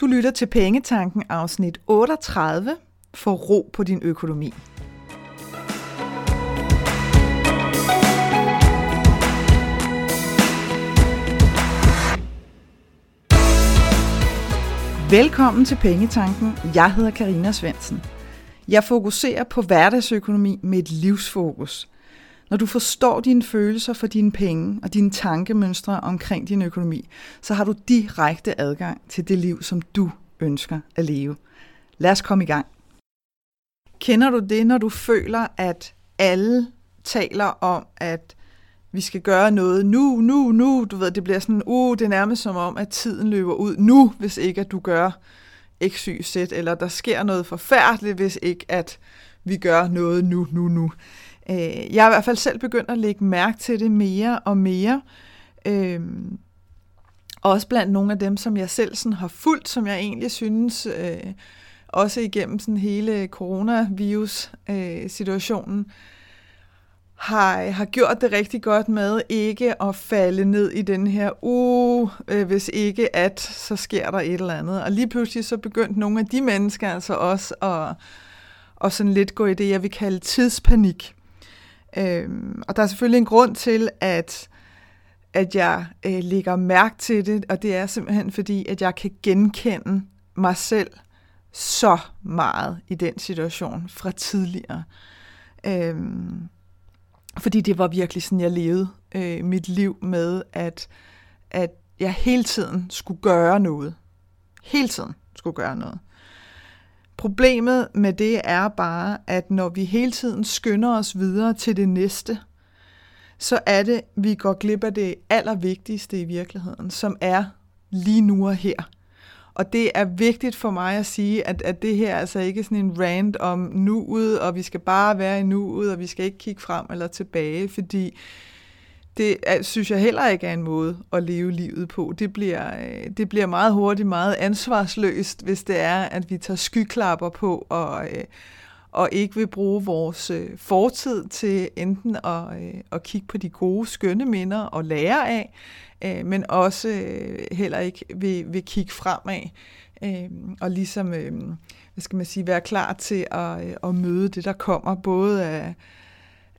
Du lytter til Pengetanken afsnit 38 for ro på din økonomi. Velkommen til Pengetanken. Jeg hedder Karina Svensen. Jeg fokuserer på hverdagsøkonomi med et livsfokus. Når du forstår dine følelser for dine penge og dine tankemønstre omkring din økonomi, så har du direkte adgang til det liv, som du ønsker at leve. Lad os komme i gang. Kender du det, når du føler, at alle taler om, at vi skal gøre noget nu, nu, nu. Du ved, det bliver sådan, uh, det er nærmest som om, at tiden løber ud nu, hvis ikke at du gør x, y, z, eller der sker noget forfærdeligt, hvis ikke at vi gør noget nu, nu, nu. Øh, jeg er i hvert fald selv begyndt at lægge mærke til det mere og mere. Øh, også blandt nogle af dem, som jeg selv sådan har fulgt, som jeg egentlig synes, øh, også igennem sådan hele coronavirus-situationen, øh, har, har gjort det rigtig godt med ikke at falde ned i den her, uh, øh, hvis ikke at, så sker der et eller andet. Og lige pludselig så begyndte nogle af de mennesker altså også at, at sådan lidt gå i det, jeg vil kalde tidspanik. Øhm, og der er selvfølgelig en grund til, at, at jeg øh, lægger mærke til det, og det er simpelthen fordi, at jeg kan genkende mig selv så meget i den situation fra tidligere. Øhm, fordi det var virkelig sådan, jeg levede øh, mit liv med, at, at jeg hele tiden skulle gøre noget. Hele tiden skulle gøre noget. Problemet med det er bare, at når vi hele tiden skynder os videre til det næste, så er det, vi går glip af det allervigtigste i virkeligheden, som er lige nu og her. Og det er vigtigt for mig at sige, at, at det her er altså ikke sådan en rant om nuet, og vi skal bare være i nuet, og vi skal ikke kigge frem eller tilbage, fordi det synes jeg heller ikke er en måde at leve livet på. Det bliver, øh, det bliver meget hurtigt meget ansvarsløst, hvis det er, at vi tager skyklapper på og, øh, og ikke vil bruge vores øh, fortid til enten at, at kigge på de gode, skønne minder og lære af, men også heller ikke vil, vil kigge fremad og ligesom, hvad skal man sige, være klar til at, at møde det, der kommer, både af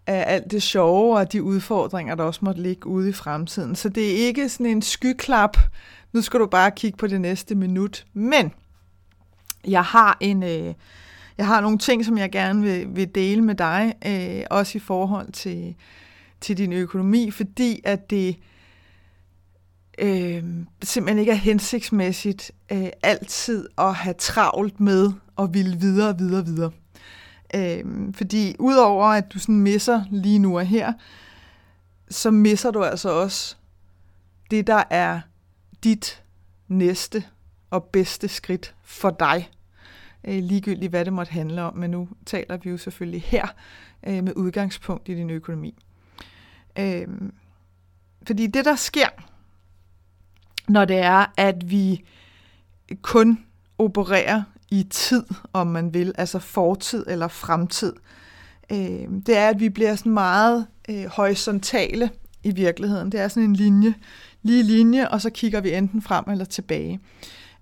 af alt det sjove og de udfordringer, der også måtte ligge ude i fremtiden. Så det er ikke sådan en skyklap, nu skal du bare kigge på det næste minut. Men jeg har en... Øh, jeg har nogle ting, som jeg gerne vil, vil dele med dig, øh, også i forhold til, til din økonomi, fordi at det øh, simpelthen ikke er hensigtsmæssigt øh, altid at have travlt med og ville videre, videre, videre. Øhm, fordi udover at du sådan misser lige nu og her, så misser du altså også det, der er dit næste og bedste skridt for dig. Øh, ligegyldigt hvad det måtte handle om, men nu taler vi jo selvfølgelig her øh, med udgangspunkt i din økonomi. Øh, fordi det, der sker, når det er, at vi kun opererer i tid, om man vil, altså fortid eller fremtid. Øh, det er, at vi bliver sådan meget øh, horisontale i virkeligheden. Det er sådan en linje, lige linje, og så kigger vi enten frem eller tilbage.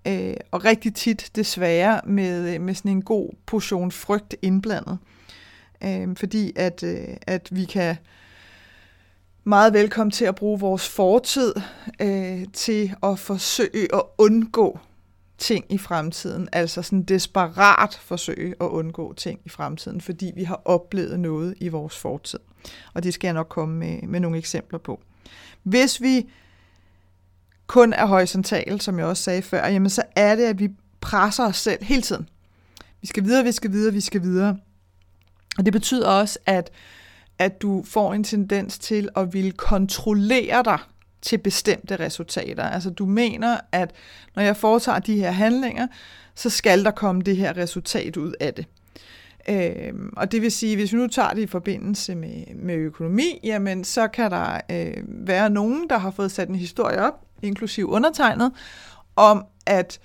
Øh, og rigtig tit desværre med, øh, med sådan en god portion frygt indblandet. Øh, fordi at, øh, at vi kan meget velkommen til at bruge vores fortid øh, til at forsøge at undgå ting i fremtiden, altså sådan desperat forsøge at undgå ting i fremtiden, fordi vi har oplevet noget i vores fortid. Og det skal jeg nok komme med, med nogle eksempler på. Hvis vi kun er horisontale, som jeg også sagde før, jamen så er det, at vi presser os selv hele tiden. Vi skal videre, vi skal videre, vi skal videre. Og det betyder også, at, at du får en tendens til at ville kontrollere dig til bestemte resultater. Altså du mener, at når jeg foretager de her handlinger, så skal der komme det her resultat ud af det. Øhm, og det vil sige, hvis vi nu tager det i forbindelse med, med økonomi, jamen så kan der øh, være nogen, der har fået sat en historie op, inklusiv undertegnet, om at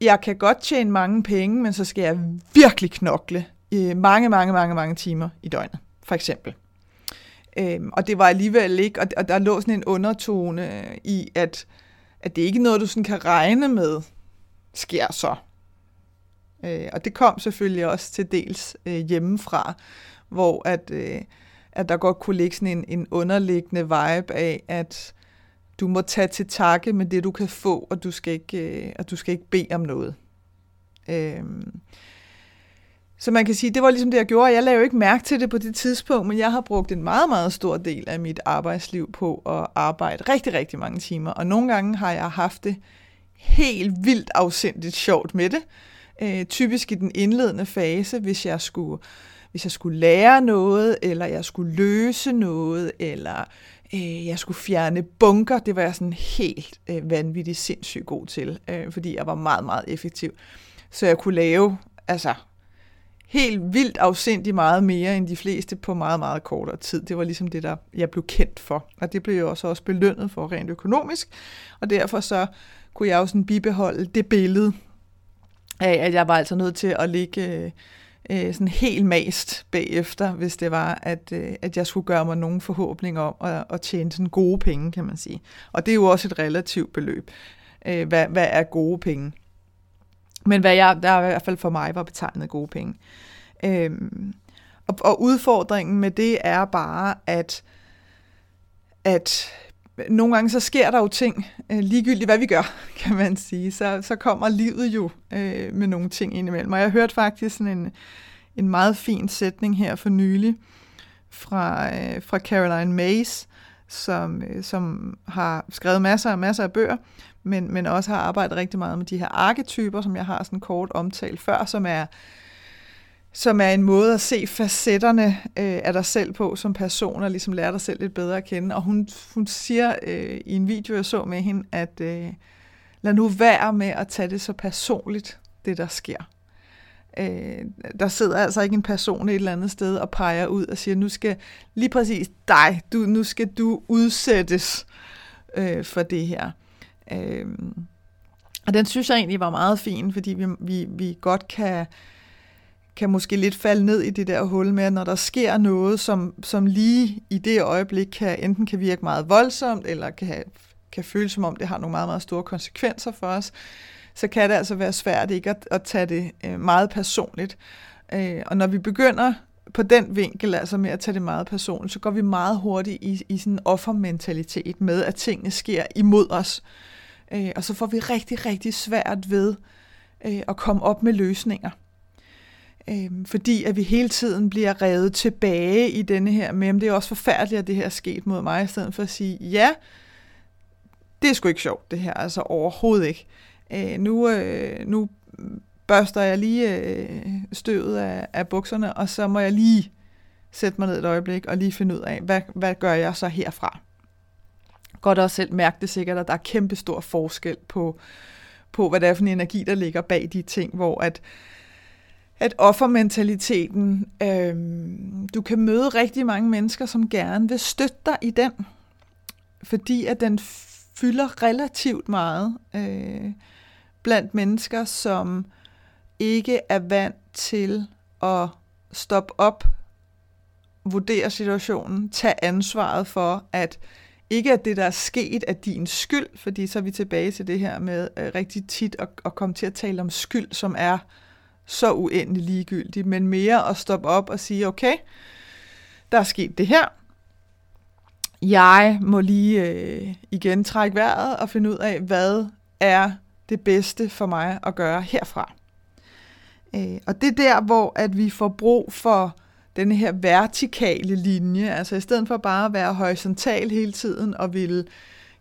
jeg kan godt tjene mange penge, men så skal jeg virkelig knokle i mange, mange, mange, mange timer i døgnet, for eksempel. Øhm, og det var alligevel ikke, og, og der lå sådan en undertone i, at, at det ikke er noget, du sådan kan regne med sker så? Øh, og det kom selvfølgelig også til dels øh, hjemmefra, hvor at, øh, at der godt kunne ligge sådan en, en underliggende vibe af, at du må tage til takke med det, du kan få, og du skal ikke, øh, og du skal ikke bede om noget. Øh, så man kan sige, det var ligesom det, jeg gjorde. Jeg lavede jo ikke mærke til det på det tidspunkt, men jeg har brugt en meget, meget stor del af mit arbejdsliv på at arbejde rigtig, rigtig mange timer. Og nogle gange har jeg haft det helt vildt afsindigt sjovt med det. Øh, typisk i den indledende fase, hvis jeg skulle hvis jeg skulle lære noget, eller jeg skulle løse noget, eller øh, jeg skulle fjerne bunker, det var jeg sådan helt øh, vanvittigt sindssygt god til, øh, fordi jeg var meget, meget effektiv. Så jeg kunne lave, altså helt vildt afsindig meget mere end de fleste på meget, meget kortere tid. Det var ligesom det, der jeg blev kendt for. Og det blev jeg også, også belønnet for rent økonomisk. Og derfor så kunne jeg jo sådan bibeholde det billede af, at jeg var altså nødt til at ligge øh, sådan helt mast bagefter, hvis det var, at, øh, at jeg skulle gøre mig nogen forhåbninger om at, at tjene sådan gode penge, kan man sige. Og det er jo også et relativt beløb. Øh, hvad, hvad er gode penge? Men hvad jeg, der i hvert fald for mig var betegnet gode penge. Øhm, og, og udfordringen med det er bare, at, at nogle gange så sker der jo ting, øh, ligegyldigt hvad vi gør, kan man sige. Så, så kommer livet jo øh, med nogle ting indimellem. Og jeg hørte faktisk sådan en, en meget fin sætning her for nylig fra, øh, fra Caroline Mays, som, øh, som har skrevet masser og masser af bøger, men, men også har arbejdet rigtig meget med de her arketyper, som jeg har sådan kort omtalt før, som er som er en måde at se facetterne øh, af dig selv på som person, og ligesom lære dig selv lidt bedre at kende. Og hun, hun siger øh, i en video, jeg så med hende, at øh, lad nu være med at tage det så personligt, det der sker. Øh, der sidder altså ikke en person et eller andet sted og peger ud og siger, nu skal lige præcis dig, du, nu skal du udsættes øh, for det her. Øh, og den synes jeg egentlig var meget fin, fordi vi, vi, vi godt kan, kan måske lidt falde ned i det der hul med, at når der sker noget, som, som lige i det øjeblik kan, enten kan virke meget voldsomt, eller kan, kan føles som om det har nogle meget, meget store konsekvenser for os, så kan det altså være svært ikke at, at tage det øh, meget personligt. Øh, og når vi begynder på den vinkel, altså med at tage det meget personligt, så går vi meget hurtigt i, i sådan en offermentalitet med, at tingene sker imod os. Øh, Øh, og så får vi rigtig, rigtig svært ved øh, at komme op med løsninger. Øh, fordi at vi hele tiden bliver revet tilbage i denne her med, det er også forfærdeligt, at det her er sket mod mig, i stedet for at sige, ja, det er sgu ikke sjovt, det her, altså overhovedet ikke. Øh, nu, øh, nu børster jeg lige øh, støvet af, af bukserne, og så må jeg lige sætte mig ned et øjeblik og lige finde ud af, hvad, hvad gør jeg så herfra? Godt også selv mærke det sikkert, at der er kæmpe stor forskel på, på, hvad det er for en energi, der ligger bag de ting, hvor at, at offermentaliteten, øh, du kan møde rigtig mange mennesker, som gerne vil støtte dig i den, fordi at den fylder relativt meget øh, blandt mennesker, som ikke er vant til at stoppe op, vurdere situationen, tage ansvaret for, at ikke at det, der er sket, er din skyld, fordi så er vi tilbage til det her med øh, rigtig tit at, at komme til at tale om skyld, som er så uendelig ligegyldig, men mere at stoppe op og sige, okay, der er sket det her. Jeg må lige øh, igen trække vejret og finde ud af, hvad er det bedste for mig at gøre herfra. Øh, og det er der, hvor at vi får brug for den her vertikale linje, altså i stedet for bare at være horisontal hele tiden og ville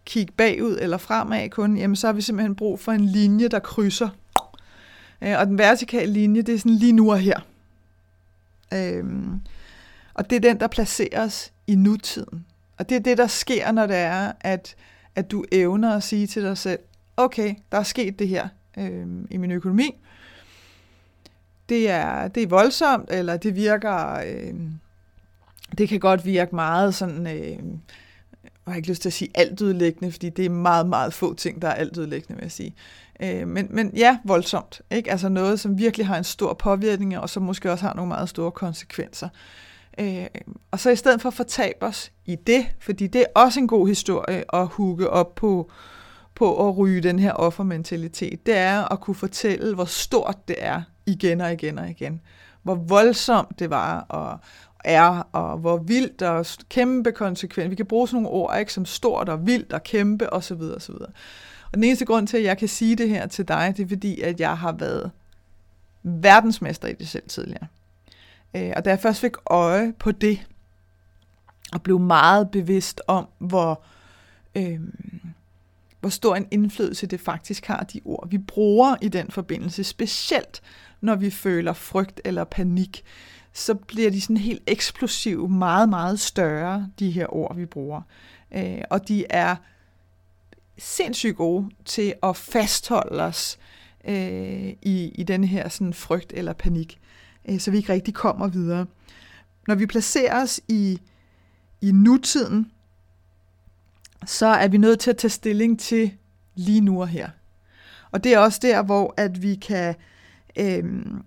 kigge bagud eller fremad kun, jamen så har vi simpelthen brug for en linje, der krydser. Øh, og den vertikale linje, det er sådan lige nu og her. Øhm, og det er den, der placeres i nutiden. Og det er det, der sker, når det er, at, at du evner at sige til dig selv, okay, der er sket det her øh, i min økonomi, det er, det er voldsomt, eller det virker, øh, det kan godt virke meget sådan, øh, jeg har ikke lyst til at sige altudlæggende, fordi det er meget, meget få ting, der er altudlæggende, vil jeg sige. Øh, men, men ja, voldsomt. Ikke? Altså noget, som virkelig har en stor påvirkning, og som måske også har nogle meget store konsekvenser. Øh, og så i stedet for at fortabe os i det, fordi det er også en god historie at hugge op på, på at ryge den her offermentalitet, det er at kunne fortælle, hvor stort det er igen og igen og igen. Hvor voldsomt det var og er, og hvor vildt og kæmpe konsekvent. Vi kan bruge sådan nogle ord, ikke, som stort og vildt og kæmpe osv. videre Og den eneste grund til, at jeg kan sige det her til dig, det er fordi, at jeg har været verdensmester i det selv tidligere. Øh, og da jeg først fik øje på det, og blev meget bevidst om, hvor, øh, hvor stor en indflydelse det faktisk har, de ord, vi bruger i den forbindelse, specielt når vi føler frygt eller panik, så bliver de sådan helt eksplosive, meget, meget større, de her ord, vi bruger. Øh, og de er sindssygt gode til at fastholde os øh, i, i den her sådan frygt eller panik, øh, så vi ikke rigtig kommer videre. Når vi placerer os i, i nutiden, så er vi nødt til at tage stilling til lige nu og her. Og det er også der, hvor at vi kan, øh,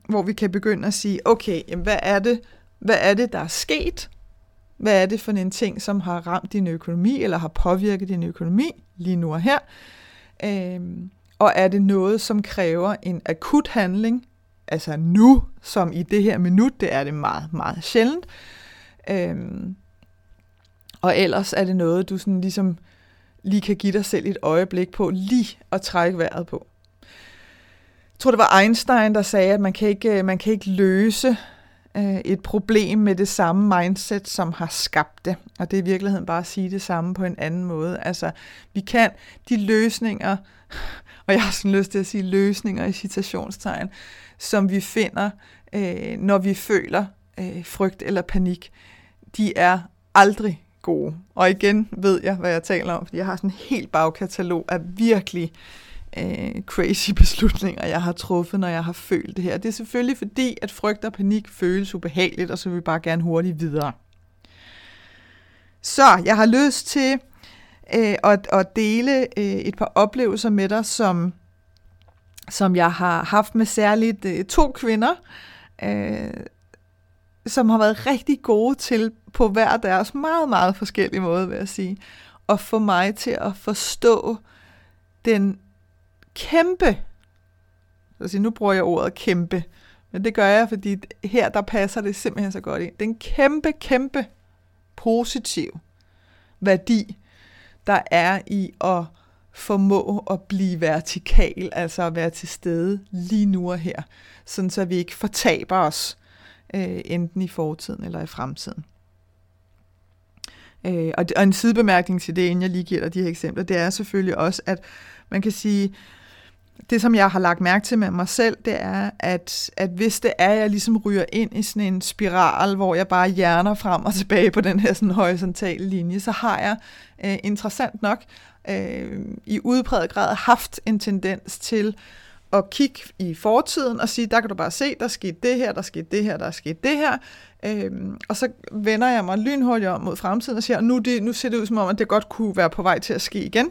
hvor vi kan begynde at sige, okay, jamen, hvad er det, hvad er det, der er sket? Hvad er det for en ting, som har ramt din økonomi, eller har påvirket din økonomi lige nu og her? Øh, og er det noget, som kræver en akut handling, altså nu, som i det her minut, det er det meget, meget sjældent. Øhm, og ellers er det noget, du sådan ligesom lige kan give dig selv et øjeblik på, lige at trække vejret på. Jeg tror, det var Einstein, der sagde, at man kan ikke, øh, man kan ikke løse øh, et problem med det samme mindset, som har skabt det. Og det er i virkeligheden bare at sige det samme på en anden måde. Altså, vi kan de løsninger, og jeg har sådan lyst til at sige løsninger i citationstegn, som vi finder, øh, når vi føler øh, frygt eller panik, de er aldrig gode. Og igen ved jeg, hvad jeg taler om, fordi jeg har sådan en helt bagkatalog af virkelig øh, crazy beslutninger, jeg har truffet, når jeg har følt det her. Det er selvfølgelig fordi, at frygt og panik føles ubehageligt, og så vil vi bare gerne hurtigt videre. Så jeg har lyst til øh, at, at dele øh, et par oplevelser med dig, som, som jeg har haft med særligt øh, to kvinder, øh, som har været rigtig gode til på hver deres meget, meget forskellige måde, vil jeg sige, at få mig til at forstå den kæmpe, altså nu bruger jeg ordet kæmpe, men det gør jeg, fordi her der passer det simpelthen så godt ind. Den kæmpe, kæmpe positiv værdi, der er i at formå at blive vertikal, altså at være til stede lige nu og her, sådan så vi ikke fortaber os øh, enten i fortiden eller i fremtiden. Øh, og, og en sidebemærkning til det, inden jeg lige giver dig de her eksempler, det er selvfølgelig også, at man kan sige, det som jeg har lagt mærke til med mig selv, det er, at, at hvis det er, at jeg ligesom ryger ind i sådan en spiral, hvor jeg bare hjerner frem og tilbage på den her sådan horisontale linje, så har jeg øh, interessant nok øh, i udpræget grad haft en tendens til at kigge i fortiden og sige, der kan du bare se, der skete det her, der skete det her, der skete det her. Øhm, og så vender jeg mig lynhurtigt om mod fremtiden og siger, nu, det, nu ser det ud som om, at det godt kunne være på vej til at ske igen.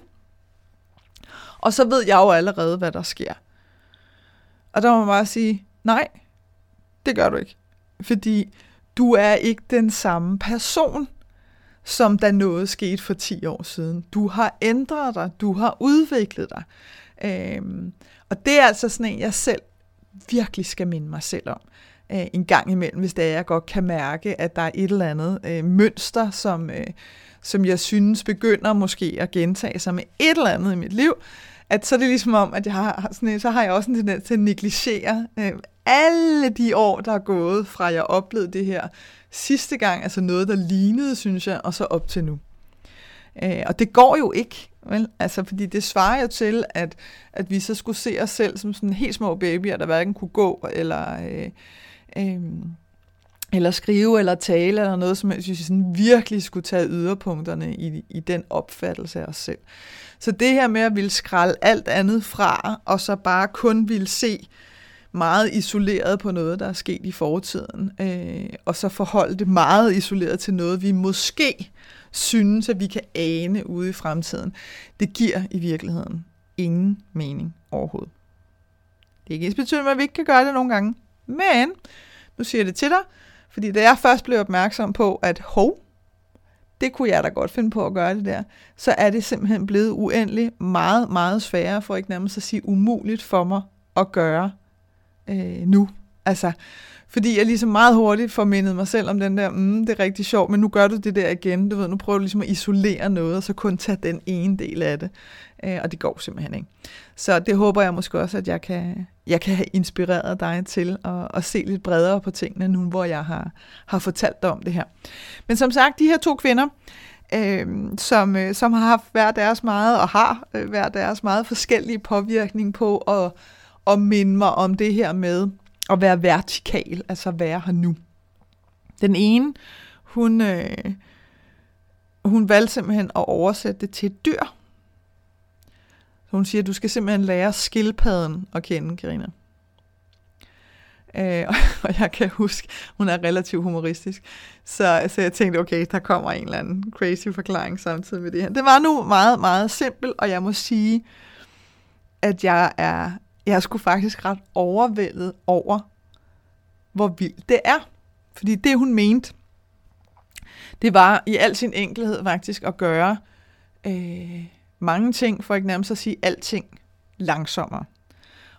Og så ved jeg jo allerede, hvad der sker. Og der må man bare sige, nej, det gør du ikke. Fordi du er ikke den samme person, som da noget skete for 10 år siden. Du har ændret dig, du har udviklet dig. Øhm, og det er altså sådan en, jeg selv virkelig skal minde mig selv om øh, en gang imellem, hvis det er, jeg godt kan mærke, at der er et eller andet øh, mønster, som, øh, som jeg synes begynder måske at gentage sig med et eller andet i mit liv, at så er det ligesom om, at jeg har, sådan, så har jeg også en tendens til at negligere øh, alle de år, der er gået fra jeg oplevede det her sidste gang, altså noget, der lignede, synes jeg, og så op til nu. Øh, og det går jo ikke, vel? Altså, fordi det svarer jo til, at, at vi så skulle se os selv som sådan helt små babyer, der hverken kunne gå, eller, øh, øh, eller skrive, eller tale, eller noget som helst, hvis vi sådan virkelig skulle tage yderpunkterne i, i den opfattelse af os selv. Så det her med at ville skralde alt andet fra, og så bare kun ville se meget isoleret på noget, der er sket i fortiden, øh, og så forholde det meget isoleret til noget, vi måske synes, at vi kan ane ude i fremtiden, det giver i virkeligheden ingen mening overhovedet. Det er ikke ens betydning, at vi ikke kan gøre det nogle gange, men nu siger jeg det til dig, fordi da jeg først blev opmærksom på, at hov, det kunne jeg da godt finde på at gøre det der, så er det simpelthen blevet uendelig meget, meget sværere, for ikke nærmest at sige umuligt for mig at gøre øh, nu. Altså, fordi jeg ligesom meget hurtigt får mindet mig selv om den der, mm, det er rigtig sjovt, men nu gør du det der igen. Du ved, nu prøver du ligesom at isolere noget, og så kun tage den ene del af det. Øh, og det går simpelthen ikke. Så det håber jeg måske også, at jeg kan, jeg kan have inspireret dig til at, at se lidt bredere på tingene nu, hvor jeg har, har fortalt dig om det her. Men som sagt, de her to kvinder, øh, som, øh, som har haft hver deres meget, og har øh, hver deres meget forskellige påvirkning på at, at minde mig om det her med at være vertikal, altså være her nu. Den ene, hun, øh, hun valgte simpelthen at oversætte det til et dyr. Så hun siger, at du skal simpelthen lære skildpadden at kende, Karina. Øh, og jeg kan huske, hun er relativt humoristisk. Så, så jeg tænkte, okay, der kommer en eller anden crazy forklaring samtidig med det her. Det var nu meget, meget simpelt, og jeg må sige, at jeg er, jeg skulle faktisk ret overvældet over, hvor vildt det er. Fordi det, hun mente, det var i al sin enkelhed faktisk at gøre øh, mange ting, for ikke nærmest at sige alting, langsommere.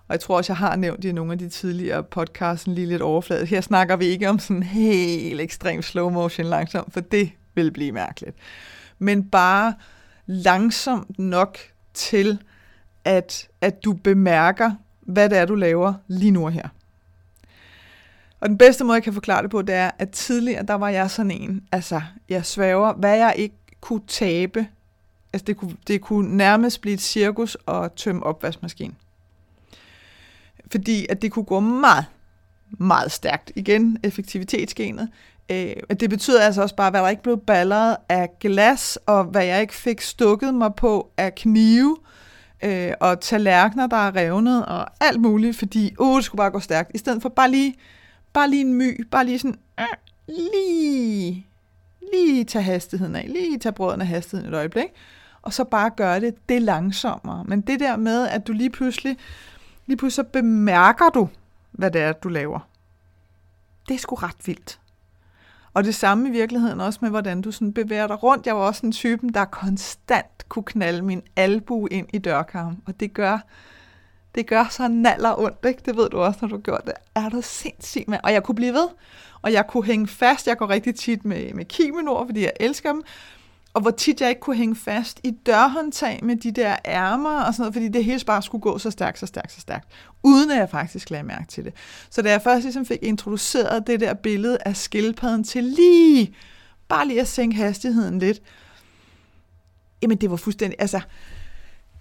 Og jeg tror også, jeg har nævnt i nogle af de tidligere podcasts lige lidt overfladet. Her snakker vi ikke om sådan helt ekstrem slow motion langsomt, for det vil blive mærkeligt. Men bare langsomt nok til, at, at du bemærker, hvad det er, du laver lige nu og her. Og den bedste måde, jeg kan forklare det på, det er, at tidligere, der var jeg sådan en, altså, jeg svæver, hvad jeg ikke kunne tabe, altså det kunne, det kunne nærmest blive et cirkus og tømme opvaskemaskinen. Fordi at det kunne gå meget, meget stærkt. Igen, effektivitetsgenet. Øh, det betyder altså også bare, hvad der ikke blev balleret af glas, og hvad jeg ikke fik stukket mig på af knive, øh, øh, og tallerkener, der er revnet, og alt muligt, fordi, uh, det skulle bare gå stærkt. I stedet for bare lige Bare lige en my, bare lige sådan, øh, lige, lige tage hastigheden af, lige tage brødene af hastigheden et øjeblik, og så bare gøre det, det langsommere. Men det der med, at du lige pludselig, lige pludselig så bemærker du, hvad det er, du laver. Det er sgu ret vildt. Og det samme i virkeligheden også med, hvordan du sådan bevæger dig rundt. Jeg var også en typen, der konstant kunne knalde min albu ind i dørkarmen. Og det gør, det gør så naller ondt, ikke? Det ved du også, når du gjort det. Er du sindssygt, mand? Og jeg kunne blive ved. Og jeg kunne hænge fast. Jeg går rigtig tit med, med kimenord, fordi jeg elsker dem. Og hvor tit jeg ikke kunne hænge fast i dørhåndtag med de der ærmer og sådan noget, fordi det hele bare skulle gå så stærkt, så stærkt, så stærkt, uden at jeg faktisk lagde mærke til det. Så da jeg først ligesom fik introduceret det der billede af skildpadden til lige, bare lige at sænke hastigheden lidt, jamen det var fuldstændig, altså,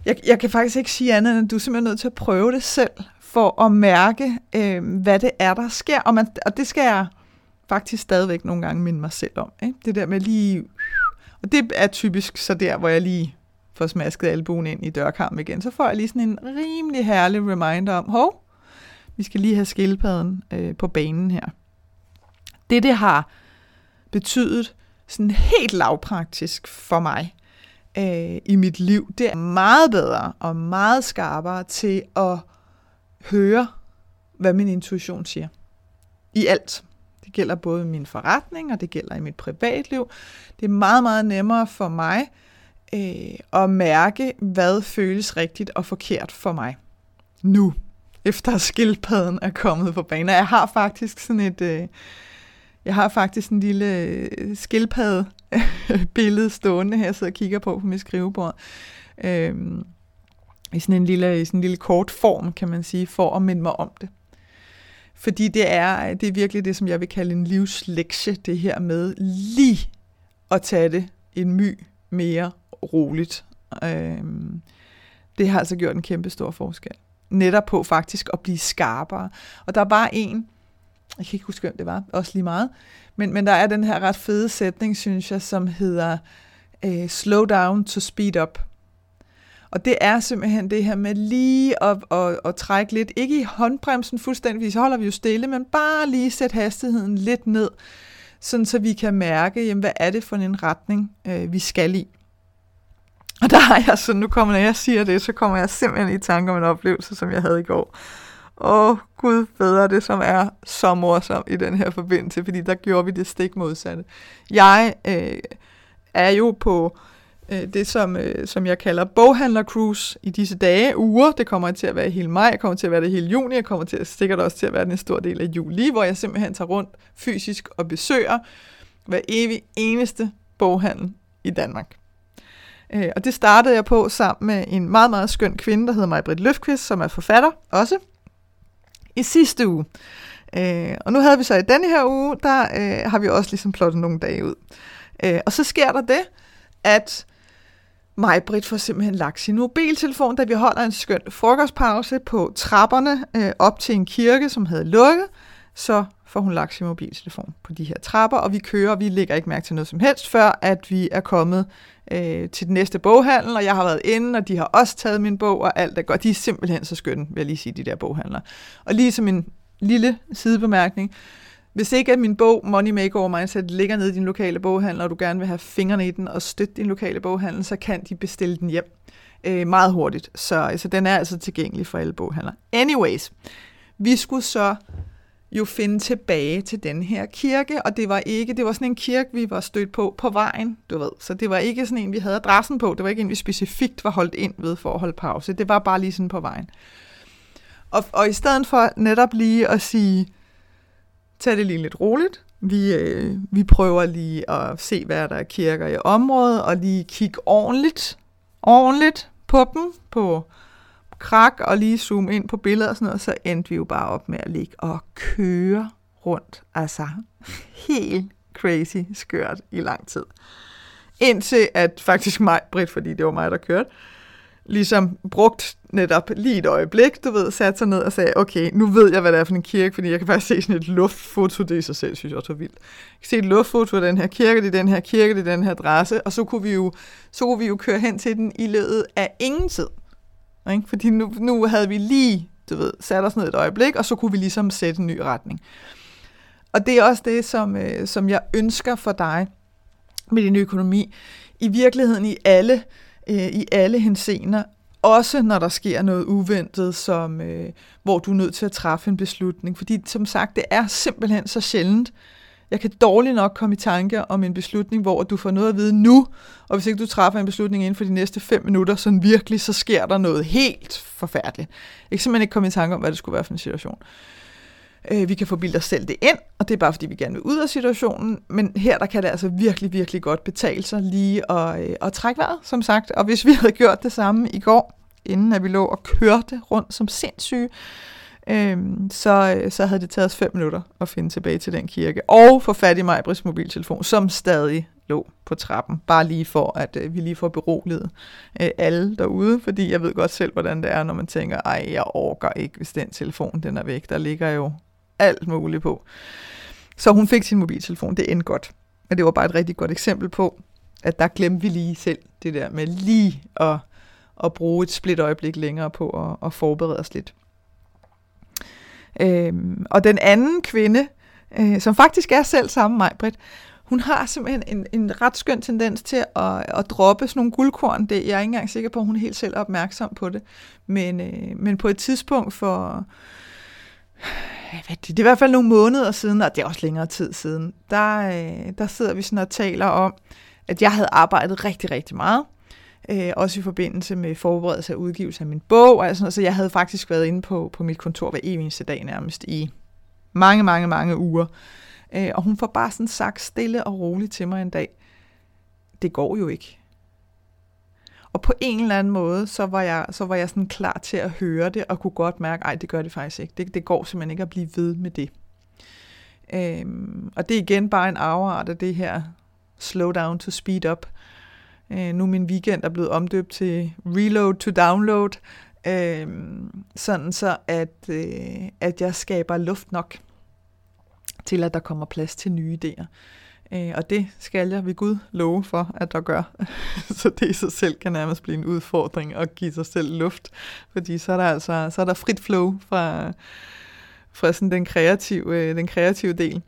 jeg, jeg kan faktisk ikke sige andet, end at du er simpelthen nødt til at prøve det selv, for at mærke, øh, hvad det er, der sker. Og, man, og det skal jeg faktisk stadigvæk nogle gange minde mig selv om. Ikke? Det der med lige... Og det er typisk så der, hvor jeg lige får smasket albuen ind i dørkarmen igen. Så får jeg lige sådan en rimelig herlig reminder om, hov, vi skal lige have skildpadden øh, på banen her. Det, det har betydet sådan helt lavpraktisk for mig, øh, i mit liv, det er meget bedre og meget skarpere til at høre, hvad min intuition siger. I alt. Det gælder både min forretning, og det gælder i mit privatliv. Det er meget, meget nemmere for mig øh, at mærke, hvad føles rigtigt og forkert for mig. Nu, efter skildpadden er kommet på banen. Jeg har faktisk sådan et... Øh, jeg har faktisk en lille øh, skildpadde billede stående her, jeg sidder og kigger på på mit skrivebord. Øhm, I sådan en lille, i sådan en lille kort form, kan man sige, for at minde mig om det. Fordi det er, det er virkelig det, som jeg vil kalde en livslektie, det her med lige at tage det en my mere roligt. Øhm, det har altså gjort en kæmpe stor forskel. Netop på faktisk at blive skarpere. Og der var bare en, jeg kan ikke huske, hvem det var, også lige meget, men, men der er den her ret fede sætning, synes jeg, som hedder uh, slow down to speed up. Og det er simpelthen det her med lige at, at, at trække lidt, ikke i håndbremsen fuldstændig, så holder vi jo stille, men bare lige sætte hastigheden lidt ned, sådan så vi kan mærke, jamen, hvad er det for en retning, øh, vi skal i. Og der har jeg så, nu kommer, når jeg siger det, så kommer jeg simpelthen i tanke om en oplevelse, som jeg havde i går. Åh, Gud bedre det, som er så morsomt i den her forbindelse, fordi der gjorde vi det stik modsatte. Jeg øh, er jo på øh, Øh, det, som, øh, som jeg kalder boghandler-cruise i disse dage, uger. Det kommer til at være hele maj, det kommer til at være det hele juni, og kommer til at, sikkert også til at være en stor del af juli, hvor jeg simpelthen tager rundt fysisk og besøger hver evig eneste boghandel i Danmark. Øh, og det startede jeg på sammen med en meget, meget skøn kvinde, der hedder Majbrit Løfqvist, som er forfatter også, i sidste uge. Øh, og nu havde vi så i denne her uge, der øh, har vi også ligesom plottet nogle dage ud. Øh, og så sker der det, at Majbrit får simpelthen lagt sin mobiltelefon, da vi holder en skøn frokostpause på trapperne øh, op til en kirke, som havde lukket. Så får hun lagt sin mobiltelefon på de her trapper, og vi kører, og vi lægger ikke mærke til noget som helst, før at vi er kommet øh, til den næste boghandel, og jeg har været inde, og de har også taget min bog, og alt er godt. De er simpelthen så skønne, vil jeg lige sige, de der boghandlere. Og lige som en lille sidebemærkning, hvis ikke at min bog Money Makeover Mindset ligger nede i din lokale boghandel, og du gerne vil have fingrene i den og støtte din lokale boghandel, så kan de bestille den hjem øh, meget hurtigt. Så, øh, så den er altså tilgængelig for alle boghandlere. Anyways, vi skulle så jo finde tilbage til den her kirke, og det var ikke, det var sådan en kirke, vi var stødt på på vejen, du ved. Så det var ikke sådan en, vi havde adressen på, det var ikke en, vi specifikt var holdt ind ved for at holde pause. Det var bare lige sådan på vejen. Og, og i stedet for netop lige at sige, tag det lige lidt roligt, vi, øh, vi prøver lige at se, hvad der er kirker i området, og lige kigge ordentligt, ordentligt på dem, på krak og lige zoome ind på billeder og sådan noget, så endte vi jo bare op med at ligge og køre rundt. Altså helt crazy skørt i lang tid. Indtil at faktisk mig, Britt, fordi det var mig, der kørte, ligesom brugt netop lige et øjeblik, du ved, satte sig ned og sagde, okay, nu ved jeg, hvad det er for en kirke, fordi jeg kan faktisk se sådan et luftfoto, det i sig selv, synes jeg også var vildt. Jeg kan se et luftfoto af den her kirke, det er den her kirke, det er den her adresse, og så kunne vi jo, så kunne vi jo køre hen til den i løbet af ingen tid. Ikke? Fordi nu, nu havde vi lige, du ved, sat os ned et øjeblik, og så kunne vi ligesom sætte en ny retning. Og det er også det, som, øh, som jeg ønsker for dig med din økonomi. I virkeligheden i alle, øh, Øh, i alle hensener, også når der sker noget uventet, som, øh, hvor du er nødt til at træffe en beslutning. Fordi som sagt, det er simpelthen så sjældent, jeg kan dårligt nok komme i tanke om en beslutning, hvor du får noget at vide nu, og hvis ikke du træffer en beslutning inden for de næste fem minutter, så virkelig, så sker der noget helt forfærdeligt. Jeg kan simpelthen ikke komme i tanke om, hvad det skulle være for en situation. Øh, Øh, vi kan få os selv det ind, og det er bare fordi, vi gerne vil ud af situationen, men her der kan det altså virkelig, virkelig godt betale sig lige at, øh, at trække vejret, som sagt. Og hvis vi havde gjort det samme i går, inden at vi lå og kørte rundt som sindssyge, øhm, så, øh, så havde det taget os fem minutter at finde tilbage til den kirke. Og få fat i Majbris mobiltelefon, som stadig lå på trappen. Bare lige for, at øh, vi lige får beroliget øh, alle derude, fordi jeg ved godt selv, hvordan det er, når man tænker, ej, jeg orker ikke, hvis den telefon den er væk. Der ligger jo alt muligt på. Så hun fik sin mobiltelefon, det endte godt. Men det var bare et rigtig godt eksempel på, at der glemte vi lige selv det der med lige at, at bruge et split øjeblik længere på at, at forberede os lidt. Øhm, og den anden kvinde, øh, som faktisk er selv samme mig, Britt, hun har simpelthen en, en ret skøn tendens til at, at droppe sådan nogle guldkorn. Det, jeg er ikke engang sikker på, at hun er helt selv er opmærksom på det. Men, øh, men på et tidspunkt for, det, det er i hvert fald nogle måneder siden, og det er også længere tid siden, der, øh, der sidder vi sådan og taler om, at jeg havde arbejdet rigtig, rigtig meget øh, også i forbindelse med forberedelse af udgivelse af min bog. Og sådan noget. Så jeg havde faktisk været inde på, på mit kontor hver eneste dag nærmest i mange, mange, mange uger. Øh, og hun får bare sådan sagt stille og roligt til mig en dag, det går jo ikke. Og på en eller anden måde, så var jeg, så var jeg sådan klar til at høre det, og kunne godt mærke, ej, det gør det faktisk ikke. Det, det går simpelthen ikke at blive ved med det. Øhm, og det er igen bare en afart af det her slow down to speed up, Øh, nu min weekend er blevet omdøbt til reload to download, øh, sådan så at, øh, at jeg skaber luft nok til, at der kommer plads til nye idéer. Øh, og det skal jeg ved Gud love for, at der gør. så det i sig selv kan nærmest blive en udfordring at give sig selv luft, fordi så er der altså så er der frit flow fra, fra sådan den kreative, øh, den kreative del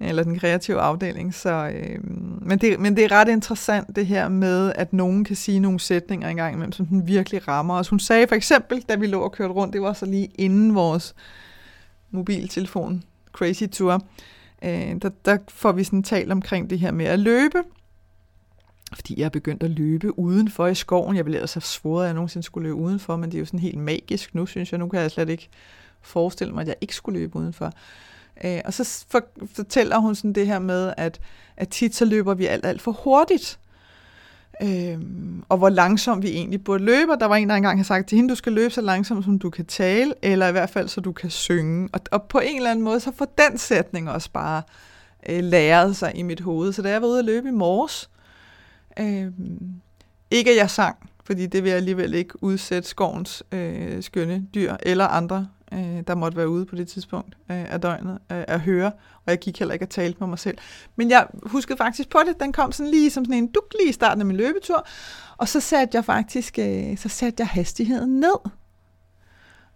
eller den kreative afdeling. Så, øh, men, det, men det er ret interessant det her med, at nogen kan sige nogle sætninger engang imellem, som den virkelig rammer os. Hun sagde for eksempel, da vi lå og kørte rundt, det var så lige inden vores mobiltelefon crazy tour, øh, der, der får vi sådan talt omkring det her med at løbe. fordi jeg er begyndt at løbe udenfor i skoven. Jeg ville ellers have svoret, at jeg nogensinde skulle løbe udenfor, men det er jo sådan helt magisk nu, synes jeg. Nu kan jeg slet ikke forestille mig, at jeg ikke skulle løbe udenfor. Øh, og så for, fortæller hun sådan det her med, at, at tit så løber vi alt, alt for hurtigt. Øhm, og hvor langsomt vi egentlig burde løbe. Der var en, der engang har sagt til hende, du skal løbe så langsomt, som du kan tale, eller i hvert fald, så du kan synge. Og, og på en eller anden måde, så får den sætning også bare øh, læret sig i mit hoved. Så da jeg var ude at løbe i morges, øh, ikke at jeg sang, fordi det vil jeg alligevel ikke udsætte skovens øh, skønne dyr eller andre øh, der måtte være ude på det tidspunkt øh, af døgnet, øh, at høre, og jeg gik heller ikke og talte med mig selv. Men jeg huskede faktisk på det, den kom sådan lige som sådan en duk lige i starten af min løbetur, og så satte jeg faktisk, øh, så satte jeg hastigheden ned.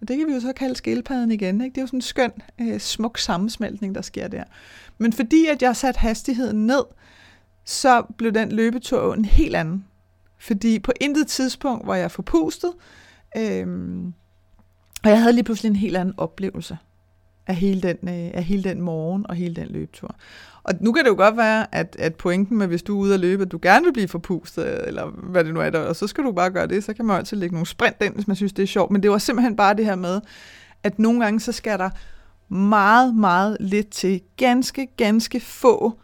Og det kan vi jo så kalde skildpadden igen. Ikke? Det er jo sådan en skøn, øh, smuk sammensmeltning, der sker der. Men fordi at jeg satte hastigheden ned, så blev den løbetur en helt anden. Fordi på intet tidspunkt var jeg forpustet, øh, og jeg havde lige pludselig en helt anden oplevelse af hele den, øh, af hele den morgen og hele den løbetur. Og nu kan det jo godt være, at, at pointen med, hvis du er ude at løbe, at du gerne vil blive forpustet, eller hvad det nu er, der, og så skal du bare gøre det, så kan man jo altid lægge nogle sprint ind, hvis man synes, det er sjovt. Men det var simpelthen bare det her med, at nogle gange så skal der meget, meget lidt til. Ganske, ganske få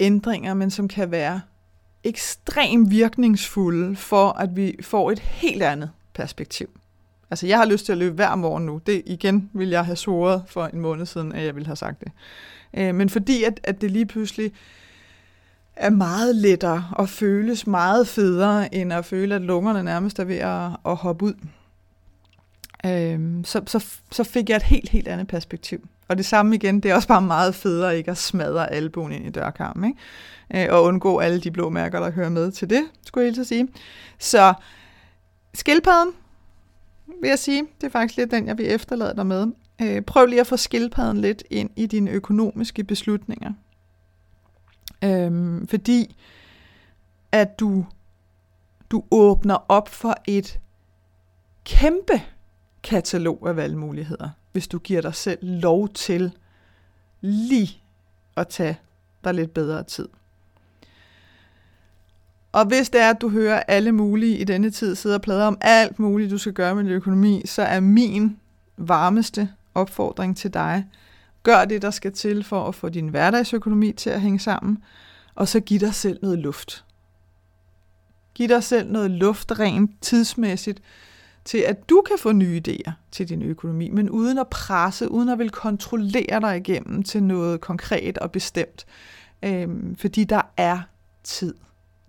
ændringer, men som kan være ekstremt virkningsfulde for, at vi får et helt andet perspektiv. Altså, jeg har lyst til at løbe hver morgen nu. Det igen vil jeg have svoret for en måned siden, at jeg ville have sagt det. Øh, men fordi at, at det lige pludselig er meget lettere og føles meget federe, end at føle, at lungerne nærmest er ved at, at hoppe ud. Øh, så, så, så fik jeg et helt, helt andet perspektiv. Og det samme igen, det er også bare meget federe ikke at smadre albuen ind i dørkarmen, ikke? Øh, og undgå alle de blå mærker, der hører med til det, skulle jeg helt sige. Så skildpadden, vil jeg sige. Det er faktisk lidt den, jeg vil efterlade dig med. Øh, prøv lige at få skildpadden lidt ind i dine økonomiske beslutninger. Øh, fordi at du, du åbner op for et kæmpe katalog af valgmuligheder, hvis du giver dig selv lov til lige at tage dig lidt bedre tid. Og hvis det er, at du hører alle mulige i denne tid sidde og plader om alt muligt, du skal gøre med din økonomi, så er min varmeste opfordring til dig, gør det, der skal til for at få din hverdagsøkonomi til at hænge sammen, og så giv dig selv noget luft. Giv dig selv noget luft rent tidsmæssigt, til at du kan få nye idéer til din økonomi, men uden at presse, uden at vil kontrollere dig igennem til noget konkret og bestemt. Øhm, fordi der er tid